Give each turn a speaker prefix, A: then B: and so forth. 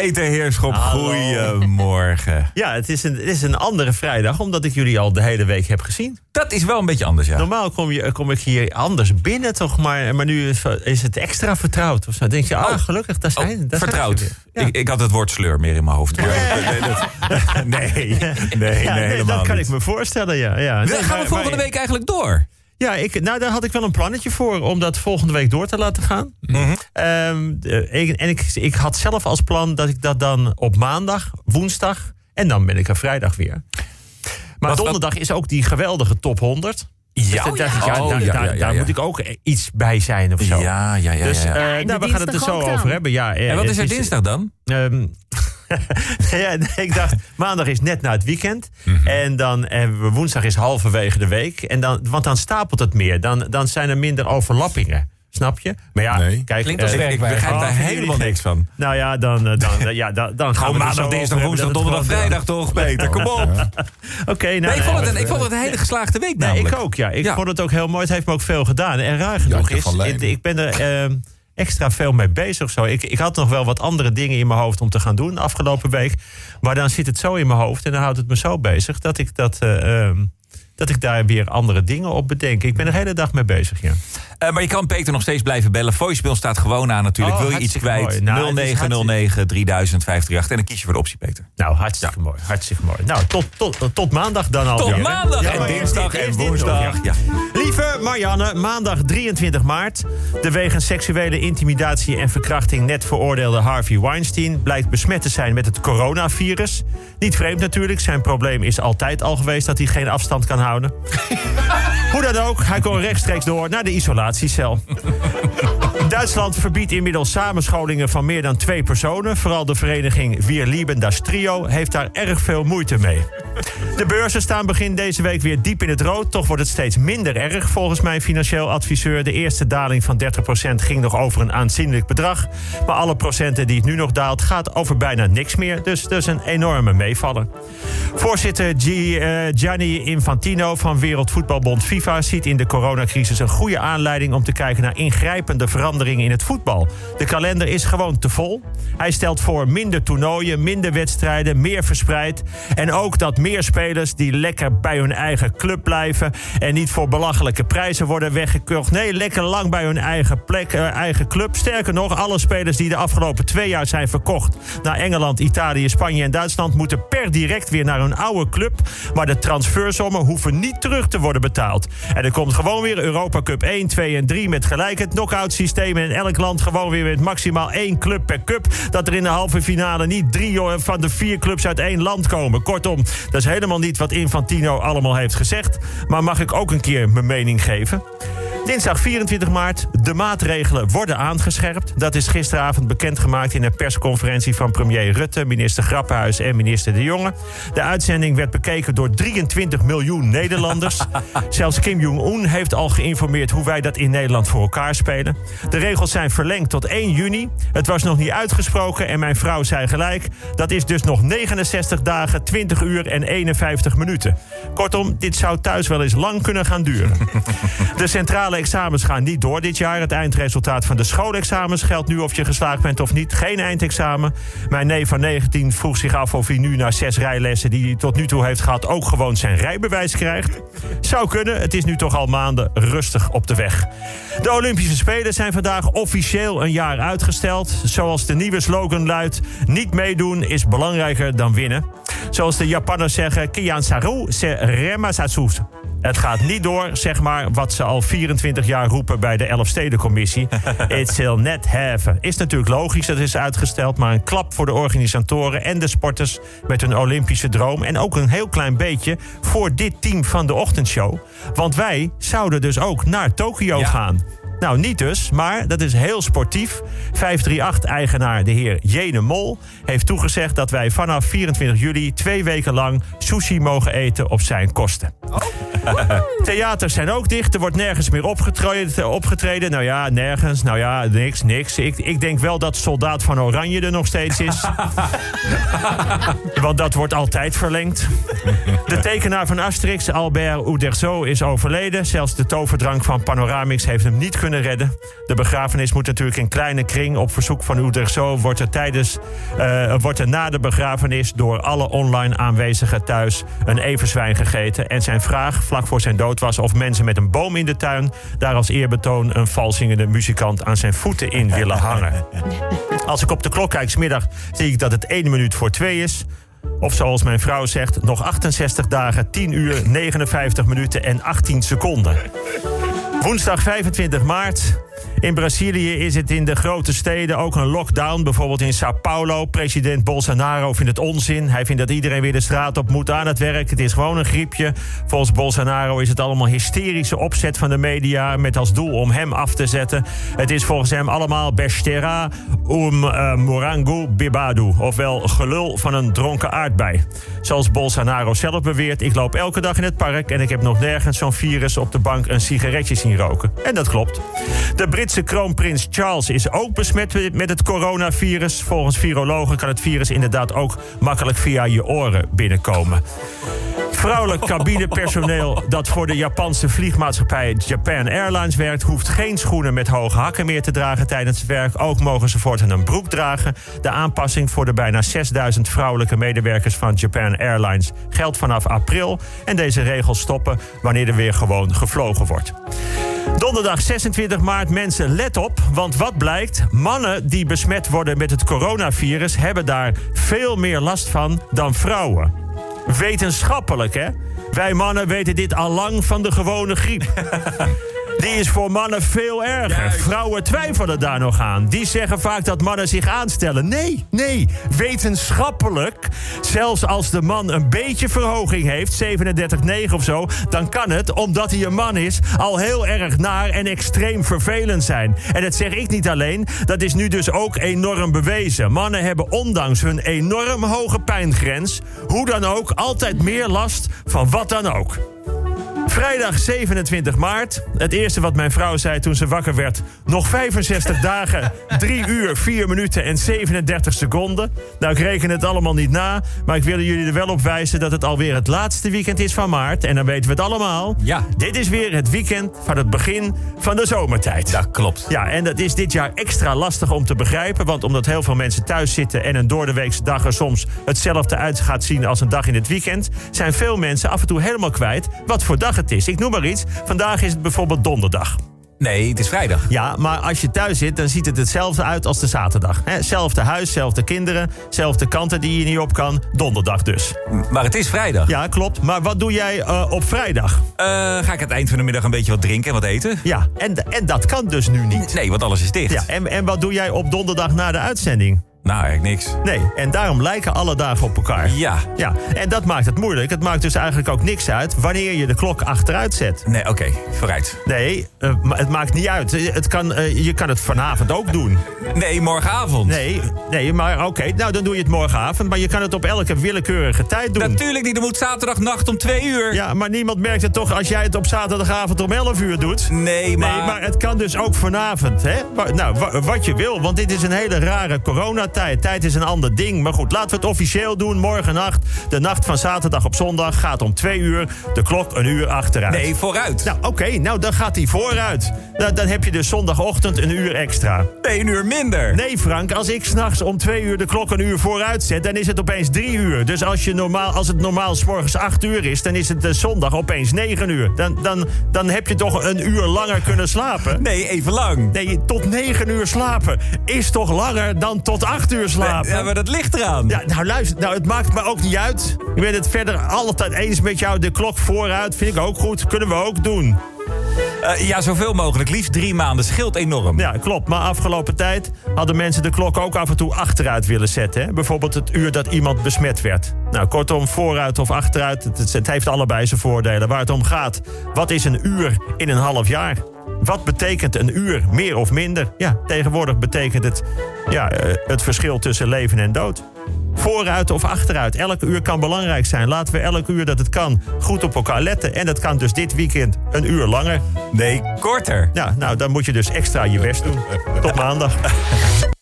A: Peter Heerschop, goedemorgen.
B: Ja, het is, een, het is een andere vrijdag, omdat ik jullie al de hele week heb gezien.
A: Dat is wel een beetje anders, ja.
B: Normaal kom, je, kom ik hier anders binnen, toch? Maar, maar nu is, is het extra vertrouwd. Of zo. denk je, ah, gelukkig, daar zijn,
A: Oh,
B: daar zijn
A: vertrouwd.
B: weer. Ja.
A: Ik, ik had het woord sleur meer in mijn hoofd. Nee, dat- nee, nee, helemaal
B: dat kan
A: niet.
B: ik me voorstellen, ja. ja. Nee,
A: Gaan we volgende
B: maar-
A: week eigenlijk door?
B: Ja, ik, nou, daar had ik wel een plannetje voor om dat volgende week door te laten gaan.
A: Mhm.
B: Ehm, eh, ik- en ik, ik had zelf als plan dat ik dat dan op maandag, woensdag en dan ben ik er vrijdag weer. Maar
A: Wat- wat-
B: donderdag is ook die geweldige top 100. Dus
A: Ja, ja, Oh,
B: daar,
A: ja,
B: daar-
A: ja, ja,
B: daar
A: ja.
B: moet ik ook iets bij zijn of zo.
A: Ja, ja, ja.
B: Dus
A: ja.
B: eh,
C: en
B: nou, we gaan het er zo over hebben. Ja, eh,
A: en wat is er dinsdag dan?
B: Ehm, ja, ik dacht, maandag is net na het weekend.
A: Mhm.
B: En dan hebben we woensdag is halverwege de week. En dan, want dan stapelt het meer. Dan, dan zijn er minder overlappingen. Snap je? Maar ja,
D: Nee.
B: kijk.
C: Klinkt als
B: eh,
A: Ik, ik begrijp
B: Oh,
A: daar
B: vinden
A: helemaal niks van.
B: nou ja, dan, eh, dan, eh, ja, dan, dan gaan we
A: maandag, dinsdag, woensdag, donderdag, vrijdag toch, Peter? Kom op.
B: Oké, nou,
A: Nee, ik vond het een, ik vond het een hele geslaagde week
B: Nee,
A: namelijk.
B: ik ook, ja. Ik
A: Ja.
B: vond het ook heel mooi. Het heeft me ook veel gedaan. En raar genoeg is, ik, ik ben er eh, extra veel mee bezig. Zo. Ik, ik had nog wel wat andere dingen in mijn hoofd om te gaan doen afgelopen week. Maar dan zit het zo in mijn hoofd en dan houdt het me zo bezig dat ik, dat, eh, ehm, dat ik daar weer andere dingen op bedenk. Ik ben de hele dag mee bezig, ja.
A: Eh, maar je kan Peter nog steeds blijven bellen. Voicemail staat gewoon aan natuurlijk.
B: Oh,
A: Wil je iets kwijt?
B: mooi. Nou, het is
A: 0909 3000 538. En dan kies je voor de optie, Peter.
B: Nou, hartstikke mooi. Hartstikke mooi. Nou, tot, tot, tot maandag dan al.
A: Tot maandag
B: Ja,
A: en dinsdag en woensdag. Ja.
B: Lieve Marianne, maandag 23 maart. De wegens seksuele intimidatie en verkrachting net veroordeelde Harvey Weinstein blijkt besmet te zijn met het coronavirus. Niet vreemd natuurlijk, zijn probleem is altijd al geweest dat hij geen afstand kan houden. Hoe dan ook, hij kon rechtstreeks door naar de Duitsland verbiedt inmiddels samenscholingen van meer dan twee personen. Vooral de vereniging Wir Lieben das Trio heeft daar erg veel moeite mee. De beurzen staan begin deze week weer diep in het rood. Toch wordt het steeds minder erg volgens mijn financieel adviseur. De eerste daling van 30% ging nog over een aanzienlijk bedrag. Maar alle procenten die het nu nog daalt gaat over bijna niks meer. Dus dus een enorme meevaller. Voorzitter eh, Gianni Infantino van Wereldvoetbalbond FIFA ziet in de coronacrisis een goede aanleiding om te kijken naar ingrijpende veranderingen in het voetbal. De kalender is gewoon te vol. Hij stelt voor minder toernooien, minder wedstrijden, meer verspreid. En ook dat meer spelers die lekker bij hun eigen club blijven en niet voor belachelijke prijzen worden weggekocht. Nee, lekker lang bij hun eigen plek, eh, eigen club. Sterker nog, alle spelers die de afgelopen twee jaar zijn verkocht naar Engeland, Italië, Spanje en Duitsland moeten per direct weer naar hun oude club. Maar de transfersommen hoeven niet terug te worden betaald. En er komt gewoon weer Europa Cup 1, 2 en 3 met gelijk het knock-out systeem. En in elk land gewoon weer met maximaal één club per cup. Dat er in de halve finale niet drie eh, van de vier clubs uit één land komen. Kortom, dat is helemaal niet wat Infantino allemaal heeft gezegd. Maar mag ik ook een keer mijn mening geven? Dinsdag 24 maart. De maatregelen worden aangescherpt. Dat is gisteravond bekendgemaakt in een persconferentie van premier Rutte, minister Grappenhuis en minister De Jonge. De uitzending werd bekeken door 23 miljoen Nederlanders. Zelfs Kim Jong-un heeft al geïnformeerd hoe wij dat in Nederland voor elkaar spelen. De regels zijn verlengd tot 1 juni. Het was nog niet uitgesproken en mijn vrouw zei gelijk. Dat is dus nog 69 dagen, 20 uur en 51 minuten. Kortom, dit zou thuis wel eens lang kunnen gaan duren. De centrale examens gaan niet door dit jaar. Het eindresultaat van de schoolexamens geldt nu of je geslaagd bent of niet. Geen eindexamen. Mijn neef van 19 vroeg zich af of hij nu na zes rijlessen die hij tot nu toe heeft gehad ook gewoon zijn rijbewijs krijgt. Zou kunnen. Het is nu toch al maanden rustig op de weg. De Olympische Spelen zijn vandaag officieel een jaar uitgesteld. Zoals de nieuwe slogan luidt: niet meedoen is belangrijker dan winnen. Zoals de Japanners zeggen: Kian Saru se remasatsu. Het gaat niet door, zeg maar, wat ze al 24 jaar roepen bij de Elfstedencommissie. It shall net have. Is natuurlijk logisch, dat is uitgesteld. Maar een klap voor de organisatoren en de sporters met hun Olympische droom. En ook een heel klein beetje voor dit team van de ochtendshow. Want wij zouden dus ook naar Tokio
A: Ja.
B: gaan. Nou, niet dus, maar dat is heel sportief. 538-eigenaar de heer Jene Mol heeft toegezegd dat wij vanaf 24 juli twee weken lang sushi mogen eten op zijn kosten. Theaters zijn ook dicht. Er wordt nergens meer opgetreden. opgetreden. Nou ja, nergens. Nou ja, niks, niks. Ik, ik denk wel dat Soldaat van Oranje er nog steeds is. Want dat wordt altijd verlengd. De tekenaar van Asterix, Albert Uderzo, is overleden. Zelfs de toverdrank van Panoramix heeft hem niet kunnen De begrafenis moet natuurlijk in kleine kring. Op verzoek van Utrecht wordt er, tijdens, uh, wordt er na de begrafenis... door alle online aanwezigen thuis een everzwijn gegeten. En zijn vraag vlak voor zijn dood was of mensen met een boom in de tuin... daar als eerbetoon een valzingende muzikant aan zijn voeten in willen hangen. Als ik op de klok kijk smiddag, zie ik dat het 1 minuut voor 2 is... Of zoals mijn vrouw zegt, nog 68 dagen, 10 uur, 59 minuten en 18 seconden. Woensdag 25 maart. In Brazilië is het in de grote steden ook een lockdown. Bijvoorbeeld in Sao Paulo. President Bolsonaro vindt het onzin. Hij vindt dat iedereen weer de straat op moet aan het werk. Het is gewoon een griepje. Volgens Bolsonaro is het allemaal hysterische opzet van de media... met als doel om hem af te zetten. Het is volgens hem allemaal bestera um uh, morango bibadu. Ofwel gelul van een dronken aardbei. Zoals Bolsonaro zelf beweert... ik loop elke dag in het park... en ik heb nog nergens zo'n virus op de bank een sigaretje zien roken. En dat klopt. De Britse kroonprins Charles is ook besmet met het coronavirus. Volgens virologen kan het virus inderdaad ook makkelijk via je oren binnenkomen. Vrouwelijk cabinepersoneel dat voor de Japanse vliegmaatschappij Japan Airlines werkt, hoeft geen schoenen met hoge hakken meer te dragen tijdens het werk. Ook mogen ze voortaan een broek dragen. De aanpassing voor de bijna 6000 vrouwelijke medewerkers van Japan Airlines geldt vanaf april. En deze regels stoppen wanneer er weer gewoon gevlogen wordt. Donderdag 26 maart, mensen, let op. Want wat blijkt? Mannen die besmet worden met het coronavirus hebben daar veel meer last van dan vrouwen. Wetenschappelijk, hè? Wij mannen weten dit al lang van de gewone griep. Die is voor mannen veel erger. Vrouwen twijfelen daar nog aan. Die zeggen vaak dat mannen zich aanstellen. Nee, nee. Wetenschappelijk, zelfs als de man een beetje verhoging heeft, 37,9 of zo, dan kan het, omdat hij een man is, al heel erg naar en extreem vervelend zijn. En dat zeg ik niet alleen, dat is nu dus ook enorm bewezen. Mannen hebben ondanks hun enorm hoge pijngrens, hoe dan ook, altijd meer last van wat dan ook. Vrijdag 27 maart. Het eerste wat mijn vrouw zei toen ze wakker werd. Nog 65 dagen, 3 uur, 4 minuten en 37 seconden. Nou, ik reken het allemaal niet na. Maar ik wil jullie er wel op wijzen dat het alweer het laatste weekend is van maart. En dan weten we het allemaal.
A: Ja.
B: Dit is weer het weekend van het begin van de zomertijd.
A: Dat klopt.
B: Ja, en dat is dit jaar extra lastig om te begrijpen. Want omdat heel veel mensen thuis zitten en een doordeweekse dag er soms hetzelfde uit gaat zien als een dag in het weekend, zijn veel mensen af en toe helemaal kwijt wat voor dag het is. Ik noem maar iets. Vandaag is het bijvoorbeeld donderdag.
A: Nee, het is vrijdag.
B: Ja, maar als je thuis zit, dan ziet het hetzelfde uit als de zaterdag. He, zelfde huis, zelfde kinderen, zelfde kanten die je niet op kan. Donderdag dus.
A: Maar het is vrijdag.
B: Ja, klopt. Maar wat doe jij uh, op vrijdag?
A: Uh, ga ik het eind van de middag een beetje wat drinken en wat eten?
B: Ja, en, en dat kan dus nu niet.
A: Nee, want alles is dicht.
B: Ja, en, en wat doe jij op donderdag na de uitzending?
A: Nou, eigenlijk niks.
B: Nee, en daarom lijken alle dagen op elkaar.
A: Ja.
B: Ja, en dat maakt het moeilijk. Het maakt dus eigenlijk ook niks uit wanneer je de klok achteruit zet.
A: Nee, oké, vooruit.
B: Nee, uh, het maakt niet uit. Het kan, uh, je kan het vanavond ook doen.
A: Nee, morgenavond.
B: Nee, nee maar oké, okay, nou dan doe je het morgenavond. Maar je kan het op elke willekeurige tijd doen.
A: Natuurlijk niet, er moet zaterdagnacht om twee uur.
B: Ja, maar niemand merkt het toch als jij het op zaterdagavond om 11 uur doet?
A: Nee, maar...
B: Nee, maar het kan dus ook vanavond, hè? Nou, wat je wil, want dit is een hele rare coronatijd. Tijd is een ander ding. Maar goed, laten we het officieel doen. Morgen nacht, de nacht van zaterdag op zondag, gaat om twee uur de klok een uur achteruit.
A: Nee, vooruit.
B: Nou, oké, okay, nou dan gaat hij vooruit. Dan, dan heb je dus zondagochtend een uur extra.
A: Nee, een uur minder.
B: Nee, Frank, als ik s'nachts om twee uur de klok een uur vooruit zet, dan is het opeens drie uur. Dus als, je normaal, als het normaal morgens acht uur is, dan is het de zondag opeens negen uur. Dan, dan, dan heb je toch een uur langer kunnen slapen.
A: Nee, even lang.
B: Nee, tot negen uur slapen is toch langer dan tot acht uur slapen.
A: Ja, maar dat ligt eraan.
B: Ja, nou luister, nou, het maakt me ook niet uit. Ik ben het verder altijd eens met jou. De klok vooruit vind ik ook goed. Kunnen we ook doen.
A: Uh, ja, zoveel mogelijk. Liefst drie maanden. Scheelt enorm.
B: Ja, klopt. Maar afgelopen tijd hadden mensen de klok ook af en toe achteruit willen zetten. Hè? Bijvoorbeeld het uur dat iemand besmet werd. Nou, kortom, vooruit of achteruit. Het, het heeft allebei zijn voordelen. Waar het om gaat, wat is een uur in een half jaar? Wat betekent een uur, meer of minder? Ja, tegenwoordig betekent het ja, het verschil tussen leven en dood. Vooruit of achteruit. Elk uur kan belangrijk zijn. Laten we elk uur dat het kan goed op elkaar letten. En dat kan dus dit weekend een uur langer.
A: Nee, korter.
B: Ja, nou, dan moet je dus extra je best doen. Tot maandag.